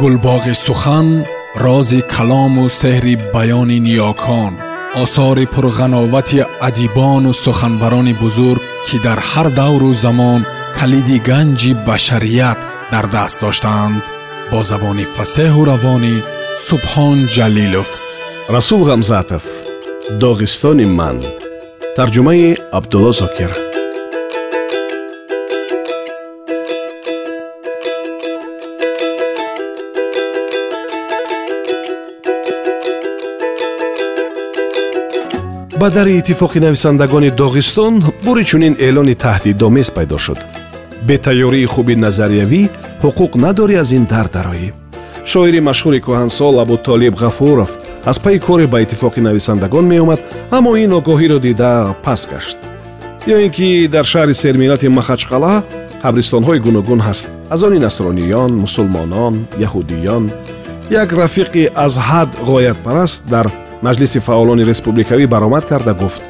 гулбоғи сухан рози калому сеҳри баёни ниёкон осори пурғановати адибону суханбарони бузург ки дар ҳар давру замон калиди ганҷи башарият дар даст доштаанд бо забони фасеҳу равонӣ субҳон ҷалилов. Расул ғамзатов доғистони ман. Тарҷумаи абдулло зокир ба дари иттифоқи нависандагони доғистон бори чунин эълони таҳдидомез пайдо шуд. Бетайёрии хуби назариявӣ ҳуқуқ надорӣ аз ин дар дароӣ. Шоири машҳури кӯҳансол абутолиб ғафуров аз пайи коре ба иттифоқи нависандагон меомад аммо ин огоҳиро дида пас гашт. Ё ин ки дар шаҳри сермиллати махачқала қабристонҳои гуногун ҳаст. Аз они насрониён мусулмонон яҳудиён. Як рафиқи аз ҳад ғоятпараст дар маҷлиси фаъолони республикавӣ баромад карда гуфт.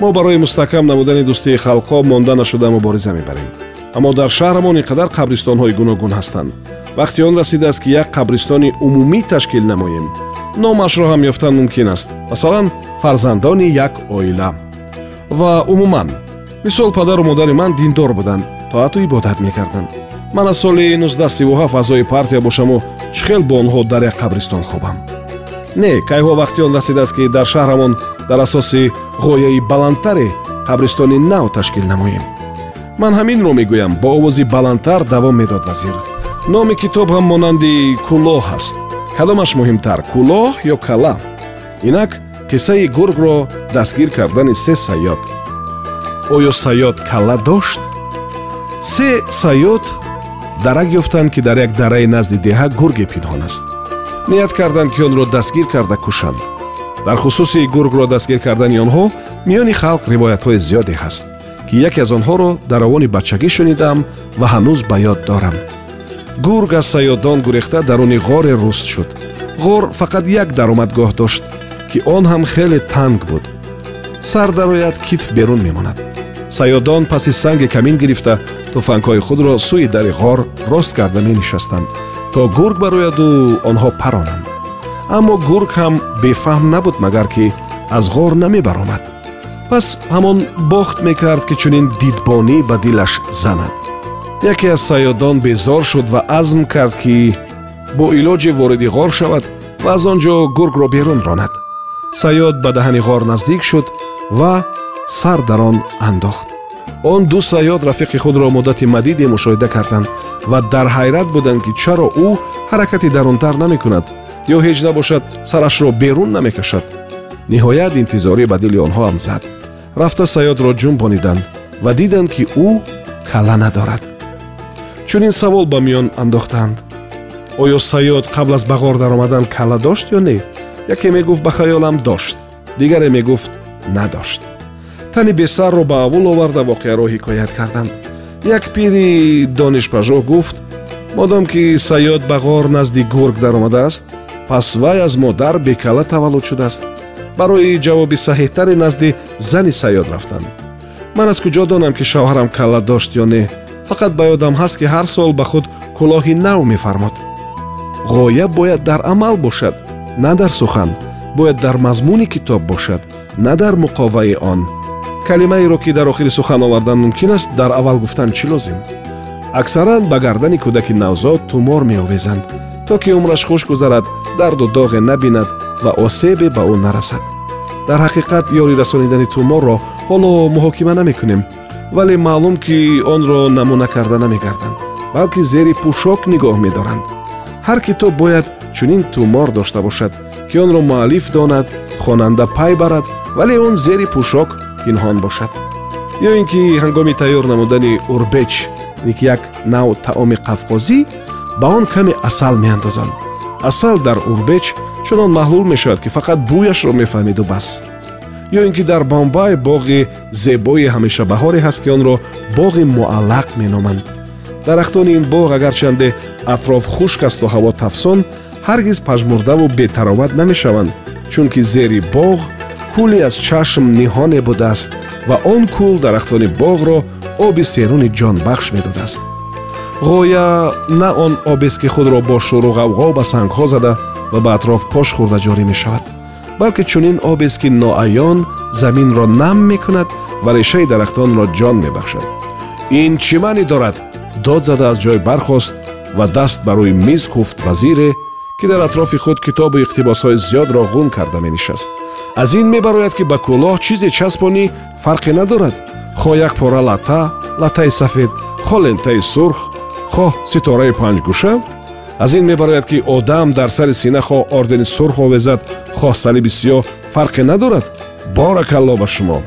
Мо барои мустаҳкам намудани дӯстии халқҳо монда нашуда мубориза мебарем. Аммо дар шаҳрамон ин қадар қабристонҳои гуногун ҳастанд. Вақти он расидааст ки як қабристони умумӣ ташкил намоем. Номашро ҳам ёфтан мумкин аст. Масалан фарзандони як оила. Ва умуман мисол падару модари ман диндор буданд тоату ибодат мекарданд. Ман аз соли 1937 аъзои партия бошаму чӣ хел бо онҳо дар як қабристон хобам не кайҳо вақти он расидааст ки дар шаҳрамон дар асоси ғояи баландтаре қабристони нав ташкил намоем. Ман ҳаминро мегӯям. Бо овози баландтар давом медод вазир. Номи китоб ҳам монанди кӯлоҳ аст. Кадомаш муҳимтар кӯлоҳ ё кала инак қиссаи гургро дастгир кардани се саёд оё саёд кала дошт? Се саёд дарак ёфтанд ки дар як дараи назди деҳа гурге пинҳон аст ният карданд ки онро дастгир карда кушанд. Дар хусуси гургро дастгир кардани онҳо миёни халқ ривоятҳои зиёде ҳаст ки яке аз онҳоро дар овони бачагӣ шунидам ва ҳанӯз ба ёд дорам. Гург аз саёдон гурехта даруни ғоре руст шуд. Ғор фақат як даромадгоҳ дошт ки он ҳам хеле танг буд. Сар дарояд китф берун мемонад. Саёдон паси санге камин гирифта туфангҳои худро сӯи дари ғор рост карда менишастанд то гург барояду онҳо паронанд. Аммо гург ҳам бефаҳм набуд магар ки аз ғор намебаромад. Пас ҳамон бохт мекард ки чунин дидбонӣ ба дилаш занад. Яке аз саёдон безор шуд ва азм кард ки бо илоҷе вориди ғор шавад ва аз он ҷо гургро берун ронад саёд ба даҳани ғор наздик шуд ва сар дар он андохт он ду саёд рафиқи худро муддати мадиде мушоҳида карданд ва дар ҳайрат буданд ки чаро ӯ ҳаракати дарунтар намекунад ё ҳеҷ набошад сарашро берун намекашад. Ниҳоят интизорӣ ба дили онҳоам зад. Рафта саёдро ҷумбониданд ва диданд ки ӯ кала надорад. Чунин савол ба миён андохтанд оё саёд қабл аз ба ғор даромадан кала дошт ё не? Яке мегуфт ба хаёлам дошт дигаре мегуфт надошт тани бесарро ба аввул оварда воқеаро ҳикоят карданд як пири донишпажӯҳ гуфт модом ки саёд ба ғор назди гург даромадааст пас вай аз модар бекала таваллуд шудааст. Барои ҷавоби саҳеҳтаре назди зани саёд рафтанд ман аз куҷо донам ки шавҳарам кала дошт ё не. Фақат ба ёдам ҳаст ки ҳар сол ба худ кӯлоҳи нав мефармод. Ғоя бояд дар амал бошад на дар сухан. Бояд дар мазмуни китоб бошад на дар муқоваи он калимаеро ки дар охири сухан овардан мумкин аст дар аввал гуфтан чӣ лозим? Аксаран ба гардани кӯдаки навзод тумор меовезанд то ки умраш хуш гузарад дарду доғе набинад ва осебе ба ӯ нарасад. Дар ҳақиқат ёрӣ расонидани туморро ҳоло муҳокима намекунем вале маълум ки онро намуна карда намегарданд балки зери пӯшок нигоҳ медоранд. Ҳар китоб бояд чунин тумор дошта бошад ки онро муаллиф донад хонанда пай барад вале он зери пӯшок пинҳон бошад? Ё ин ки ҳангоми тайёр намудани урбеч ник як нав таоми қавқозӣ ба он каме асал меандозанд асал дар урбеч чунон маҳлул мешавад ки фақат бӯяшро мефаҳмеду бас. Ё ин ки дар бомбай боғи зебои ҳамешабаҳоре ҳаст ки онро боғи муаллақ меноманд. Дарахтони ин боғ агарчанде атроф хушк асту ҳаво тафсон ҳаргиз пажмурдаву бетароват намешаванд чунки зери боғ кӯле аз чашм ниҳоне будааст ва он кӯл дарахтони боғро оби серуни ҷонбахш медодааст. Ғоя на он обест ки худро бо шӯру ғавғо ба сангҳо зада ва ба атроф пош хӯрда ҷорӣ мешавад балки чунин обест ки ноаён заминро нам мекунад ва решаи дарахтонро ҷон мебахшад. Ин чӣ маънӣ дорад? Дод зада аз ҷой бархост ва даст ба рӯи миз куфт вазире ки дар атрофи худ китобу иқтибосҳои зиёдро ғум карда менишаст. Аз ин мебарояд ки ба кӯлоҳ чизе часпонӣ фарқе надорад. Хоҳ як пора лата латаи сафед хоҳ лентаи сурх хоҳ ситораи панҷгӯша. Аз ин мебарояд ки одам дар сари сина хоҳ ордени сурх овезад хоҳ салиби сиёҳ фарқе надорад. Боракалло ба шумо.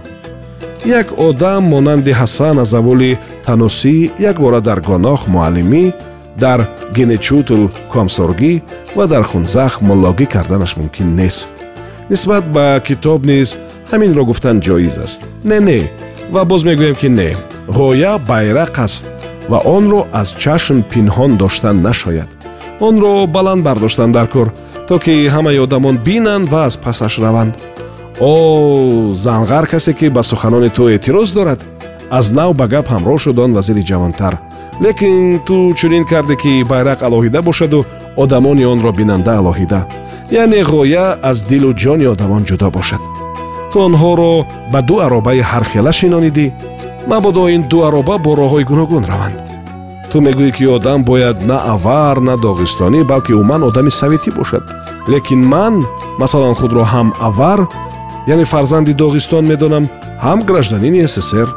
Як одам монанди ҳасан аз аввули танусӣ якбора дар гоноҳ муаллимӣ дар генечутл комсоргӣ ва дар хунзах муллогӣ карданаш мумкин нест. Нисбат ба китоб низ ҳаминро гуфтан ҷоиз аст. Не не ва боз мегӯем ки не. Ғоя байрақ аст ва онро аз чашм пинҳон доштан нашояд. Онро баланд бардоштан дар кор то ки ҳамаи одамон бинанд ва аз пасаш раванд. О занғар касе ки ба суханони ту эътироз дорад. Аз нав ба гап ҳамроҳ шуд он вазири ҷавонтар лекин ту чунин карде ки байрақ алоҳида бошаду одамони онро бинанда алоҳида. Яъне ғоя аз дилу ҷони одамон ҷудо бошад. Ту онҳоро ба ду аробаи ҳархела шинонидӣ. Мабодо ин ду ароба бо роҳҳои гуногун раванд. Ту мегӯӣ ки одам бояд на авар на доғистонӣ балки умуман одами советӣ бошад. Лекин ман масалан худро ҳам авар яъне фарзанди доғистон медонам ҳам гражданини ссср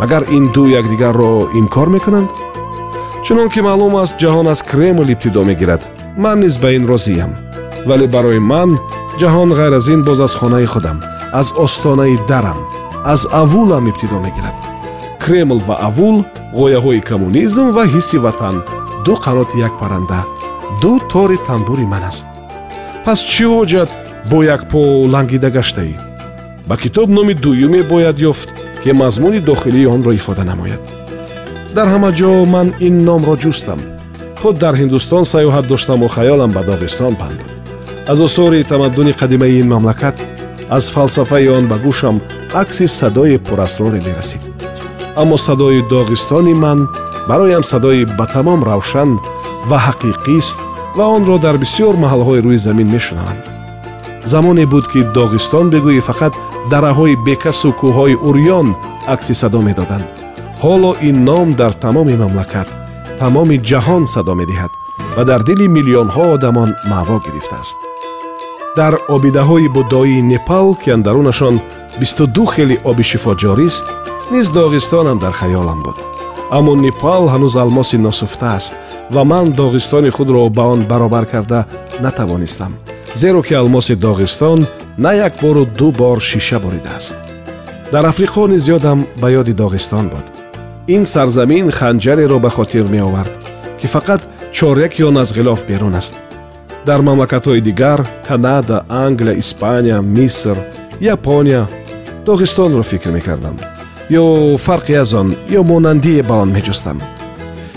магар ин ду якдигарро инкор мекунанд чунон ки маълум аст ҷаҳон аз кремл ибтидо мегирад. Ман низ ба ин розиям вале барои ман ҷаҳон ғайр аз ин боз аз хонаи худам аз остонаи дарам аз авулам ибтидо мегирад. Кремл ва авул ғояҳои коммунизм ва ҳисси ватан ду қаноти як парранда ду тори танбури ман аст. Пас чӣ ҳоҷат бо як по лангида гаштаӣ ба китоб номи дуюме бояд ёфт ки мазмуни дохилии онро ифода намояд дар ҳама ҷо ман ин номро ҷустам. Худ дар ҳиндустон саёҳат доштаму хаёлам ба доғистон панд. Буд аз осори тамаддуни қадимаи ин мамлакат аз фалсафаи он ба гӯшам акси садои пурасроре мерасид. Аммо садои доғистони ман бароям садои ба тамом равшан ва ҳақиқист ва онро дар бисьёр маҳалҳои рӯи замин мешунаванд. Замоне буд ки доғистон бигӯӣ фақат дараҳои бекасу кӯҳҳои урён акси садо медоданд ҳоло ин ном дар тамоми мамлакат тамоми ҷаҳон садо медиҳад ва дар дили миллионҳо одамон маъво гирифтааст. Дар обидаҳои буддоии непал ки андарунашон бисту ду хели оби шифо ҷорист низ доғистонам дар хаёлам буд. Аммо непал ҳанӯз алмоси носуфта аст ва ман доғистони худро ба он баробар карда натавонистам зеро ки алмоси доғистон на як бору ду бор шиша боридааст дар африқо низ ёдам ба ёди доғистон буд ин сарзамин ханҷареро ба хотир меовард ки фақат чоряки он аз ғилоф берун аст. Дар мамлакатҳои дигар канада англия испания миср япония доғистонро фикр мекардам ё фарқе аз он ё монандие ба он меҷустам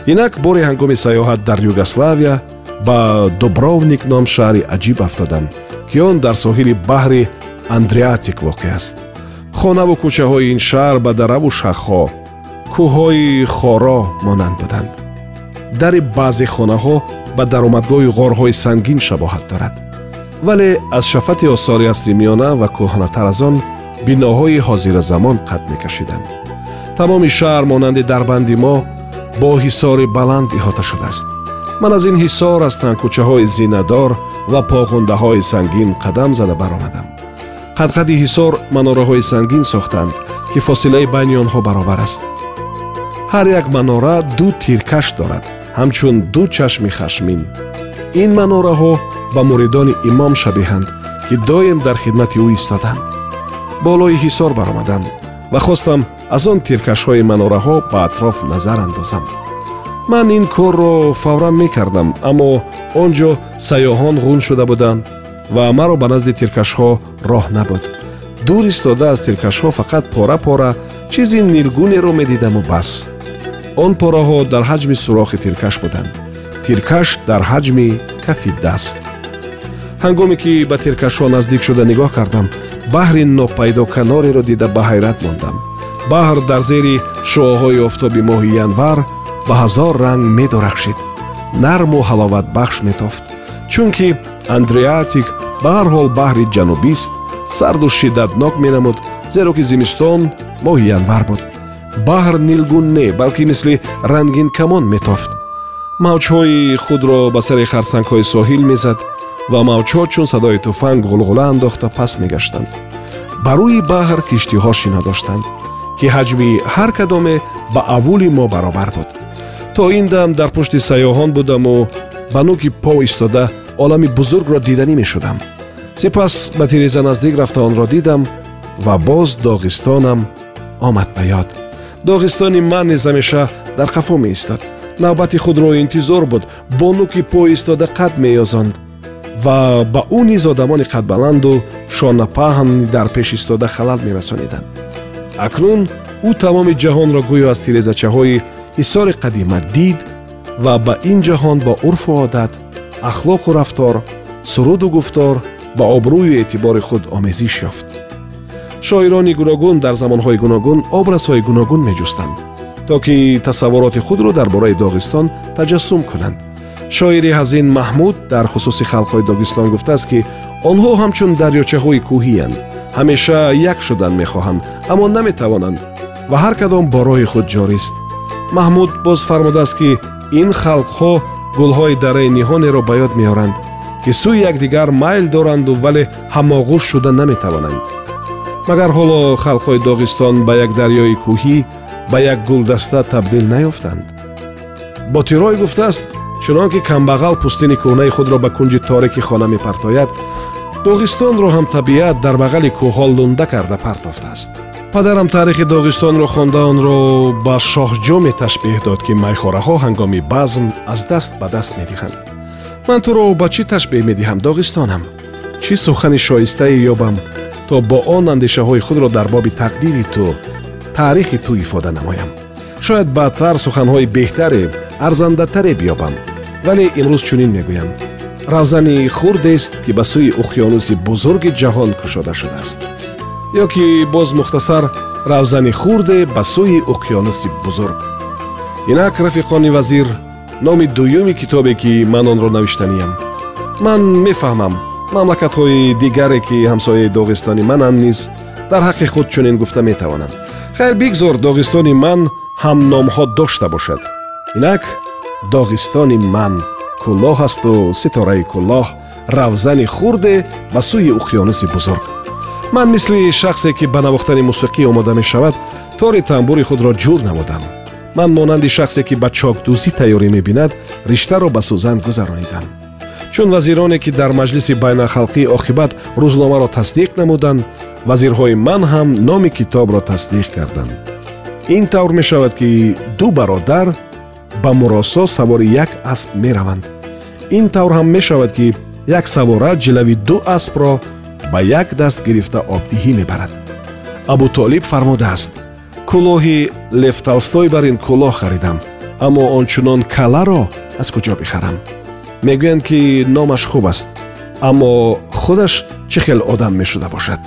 инак бори ҳангоми саёҳат дар югославия ба дубровник ном шаҳри аҷиб афтодам ки он дар соҳили баҳри андреатик воқеъ аст. Хонаву кӯчаҳои ин шаҳр ба дараву шахҳо кӯҳҳои хоро монанд буданд. Дари баъзе хонаҳо ба даромадгоҳи ғорҳои сангин шабоҳат дорад. Вале аз шафати осори асри миёна ва кӯҳнатар аз он биноҳои ҳозиразамон қад мекашиданд. Тамоми шаҳр монанди дарбанди мо бо ҳисори баланд иҳота шудааст. Ман аз ин ҳисор аз тангкӯчаҳои зинадор ва поғундаҳои сангин қадам зада баромадам. Қадқади ҳисор манораҳои сангин сохтанд ки фосилаи байни онҳо баробар аст ҳар як манора ду тиркаш дорад. Ҳамчун ду чашми хашмин. Ин манораҳо ба муридони имом шабиҳанд ки доим дар хидмати ӯ истоданд болои ҳисор баромадам ва хостам аз он тиркашҳои манораҳо ба атроф назар андозам. Ман ин корро фавран мекардам аммо он ҷо сайёҳон ғун шуда буданд ва маро ба назди тиркашҳо роҳ набуд. Дур истода аз тиркашҳо фақат пора пора чизи нилгунеро медидаму бас он пораҳо дар ҳаҷми сурохи тиркаш буданд. Тиркаш дар ҳаҷми кафи даст. Ҳангоме ки ба тиркашҳо наздик шуда нигоҳ кардам баҳри нопайдоканореро дида ба ҳайрат мондам. Баҳр дар зери шуоҳои офтоби моҳи январ ба ҳазор ранг медурахшид нарму ҳаловатбахш метофт чунки андреатик ба ҳар ҳол баҳри ҷанубист сарду шиддатнок менамуд зеро ки зимистон моҳи январ буд баҳр нилгун не балки мисли рангин камон метофт. Мавҷҳои худро ба сари харсангҳои соҳил мезад ва мавҷҳо чун садои туфанг ғулғула андохта пас мегаштанд. Ба рӯи баҳр киштиҳо шина доштанд ки ҳаҷми ҳар кадоме ба авули мо баробар буд. То ин дам дар пушти сайёҳон будаму ба нӯки по истода олами бузургро диданӣ мешудам. Сипас ба тиреза наздик рафта онро дидам ва боз доғистонам омад ба ёд доғистони ман низ ҳамеша дар хафо меистод навбати худро интизор буд. Бо нӯки по истода қад меёзонд. Ва ба ӯ низ одамони қадбаланду шонапаҳн дар пеш истода халал мерасониданд. Акнун ӯ тамоми ҷаҳонро гӯё аз тирезачаҳои ҳисори қадима дид ва ба ин ҷаҳон бо урфу одат ахлоқу рафтор суруду гуфтор ба обрӯю эътибори худ омезиш ёфт шоирони гуногун дар замонҳои гуногун образҳои гуногун меҷустанд то ки тасаввуроти худро дар бораи доғистон таҷассум кунанд. Шоири ҳазин маҳмуд дар хусуси халқҳои догистон гуфтааст ки онҳо ҳамчун дарёчаҳои кӯҳиянд ҳамеша як шудан мехоҳанд аммо наметавонанд ва ҳар кадом бо роҳи худ ҷорист. Маҳмуд боз фармудааст ки ин халқҳо гулҳои дараи ниҳонеро ба ёд меоранд ки сӯи якдигар майл доранду вале ҳамоғӯш шуда наметавонанд магар ҳоло халқҳои доғистон ба як дарёи кӯҳӣ ба як гулдаста табдил наёфтанд ботирой гуфтааст чунон ки камбағал пӯстини кӯҳнаи худро ба кунҷи торики хона мепартояд доғистонро ҳам табиат дар бағали кӯҳҳо лунда карда партофтааст. Падарам таърихи доғистонро хонда онро ба шоҳҷоме ташбеҳ дод ки майхораҳо ҳангоми базм аз даст ба даст медиҳанд. Ман туро ба чӣ ташбеҳ медиҳам доғистонам чӣ сухани шоистае ёбам то бо он андешаҳои худро дар боби тақдири ту таърихи ту ифода намоям. Шояд баъдтар суханҳои беҳтаре арзандатаре биёбам. Вале имрӯз чунин мегӯям. Равзани хурдест ки ба сӯи уқёнуси бузурги ҷаҳон кушода шудааст. Ё ки боз мухтасар равзани хурде ба сӯи уқёнуси бузург. Инак рафиқони вазир номи дуюми китобе ки ман онро навиштаниям. Ман мефаҳмам мамлакатҳои дигаре ки ҳамсояи доғистони мананд низ дар ҳаққи худ чунин гуфта метавонанд. Хайр бигзор доғистони ман ҳам номҳо дошта бошад. Инак доғистони ман кӯлоҳ асту ситораи кӯлоҳ равзани хурде ба сӯи уқёнуси бузург. Ман мисли шахсе ки ба навохтани мусиқӣ омода мешавад тори тамбури худро ҷур намудам. Ман монанди шахсе ки ба чокдӯзӣ тайёрӣ мебинад риштаро ба сӯзан гузаронидам чун вазироне ки дар маҷлиси байналхалқии оқибат рӯзномаро тасдиқ намуданд вазирҳои ман ҳам номи китобро тасдиқ карданд. Ин тавр мешавад ки ду бародар ба муросо савори як асп мераванд. Ин тавр ҳам мешавад ки як савора ҷилави ду аспро ба як даст гирифта обдиҳӣ мебарад. Абутолиб фармудааст кӯлоҳи лев толстой бар ин кӯлоҳ харидам аммо ончунон каларо аз куҷо бихарам мегӯянд ки номаш хуб аст аммо худаш чӣ хел одам мешуда бошад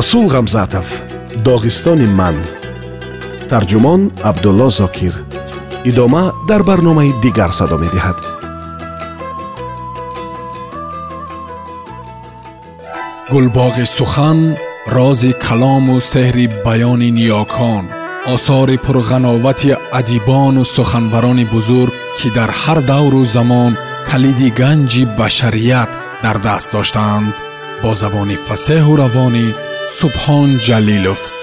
расул ғамзатов доғистони ман. Тарҷумон абдулло зокир. Идома дар барномаи дигар садо медиҳад. Гулбоғи сухан рози калому сеҳри баёни ниёкон осори пурғановати адибону суханбарони бузург ки дар ҳар давру замон калиди ганҷи башарият дар даст доштаанд бо забони фасеҳу равонӣ субҳон ҷалилов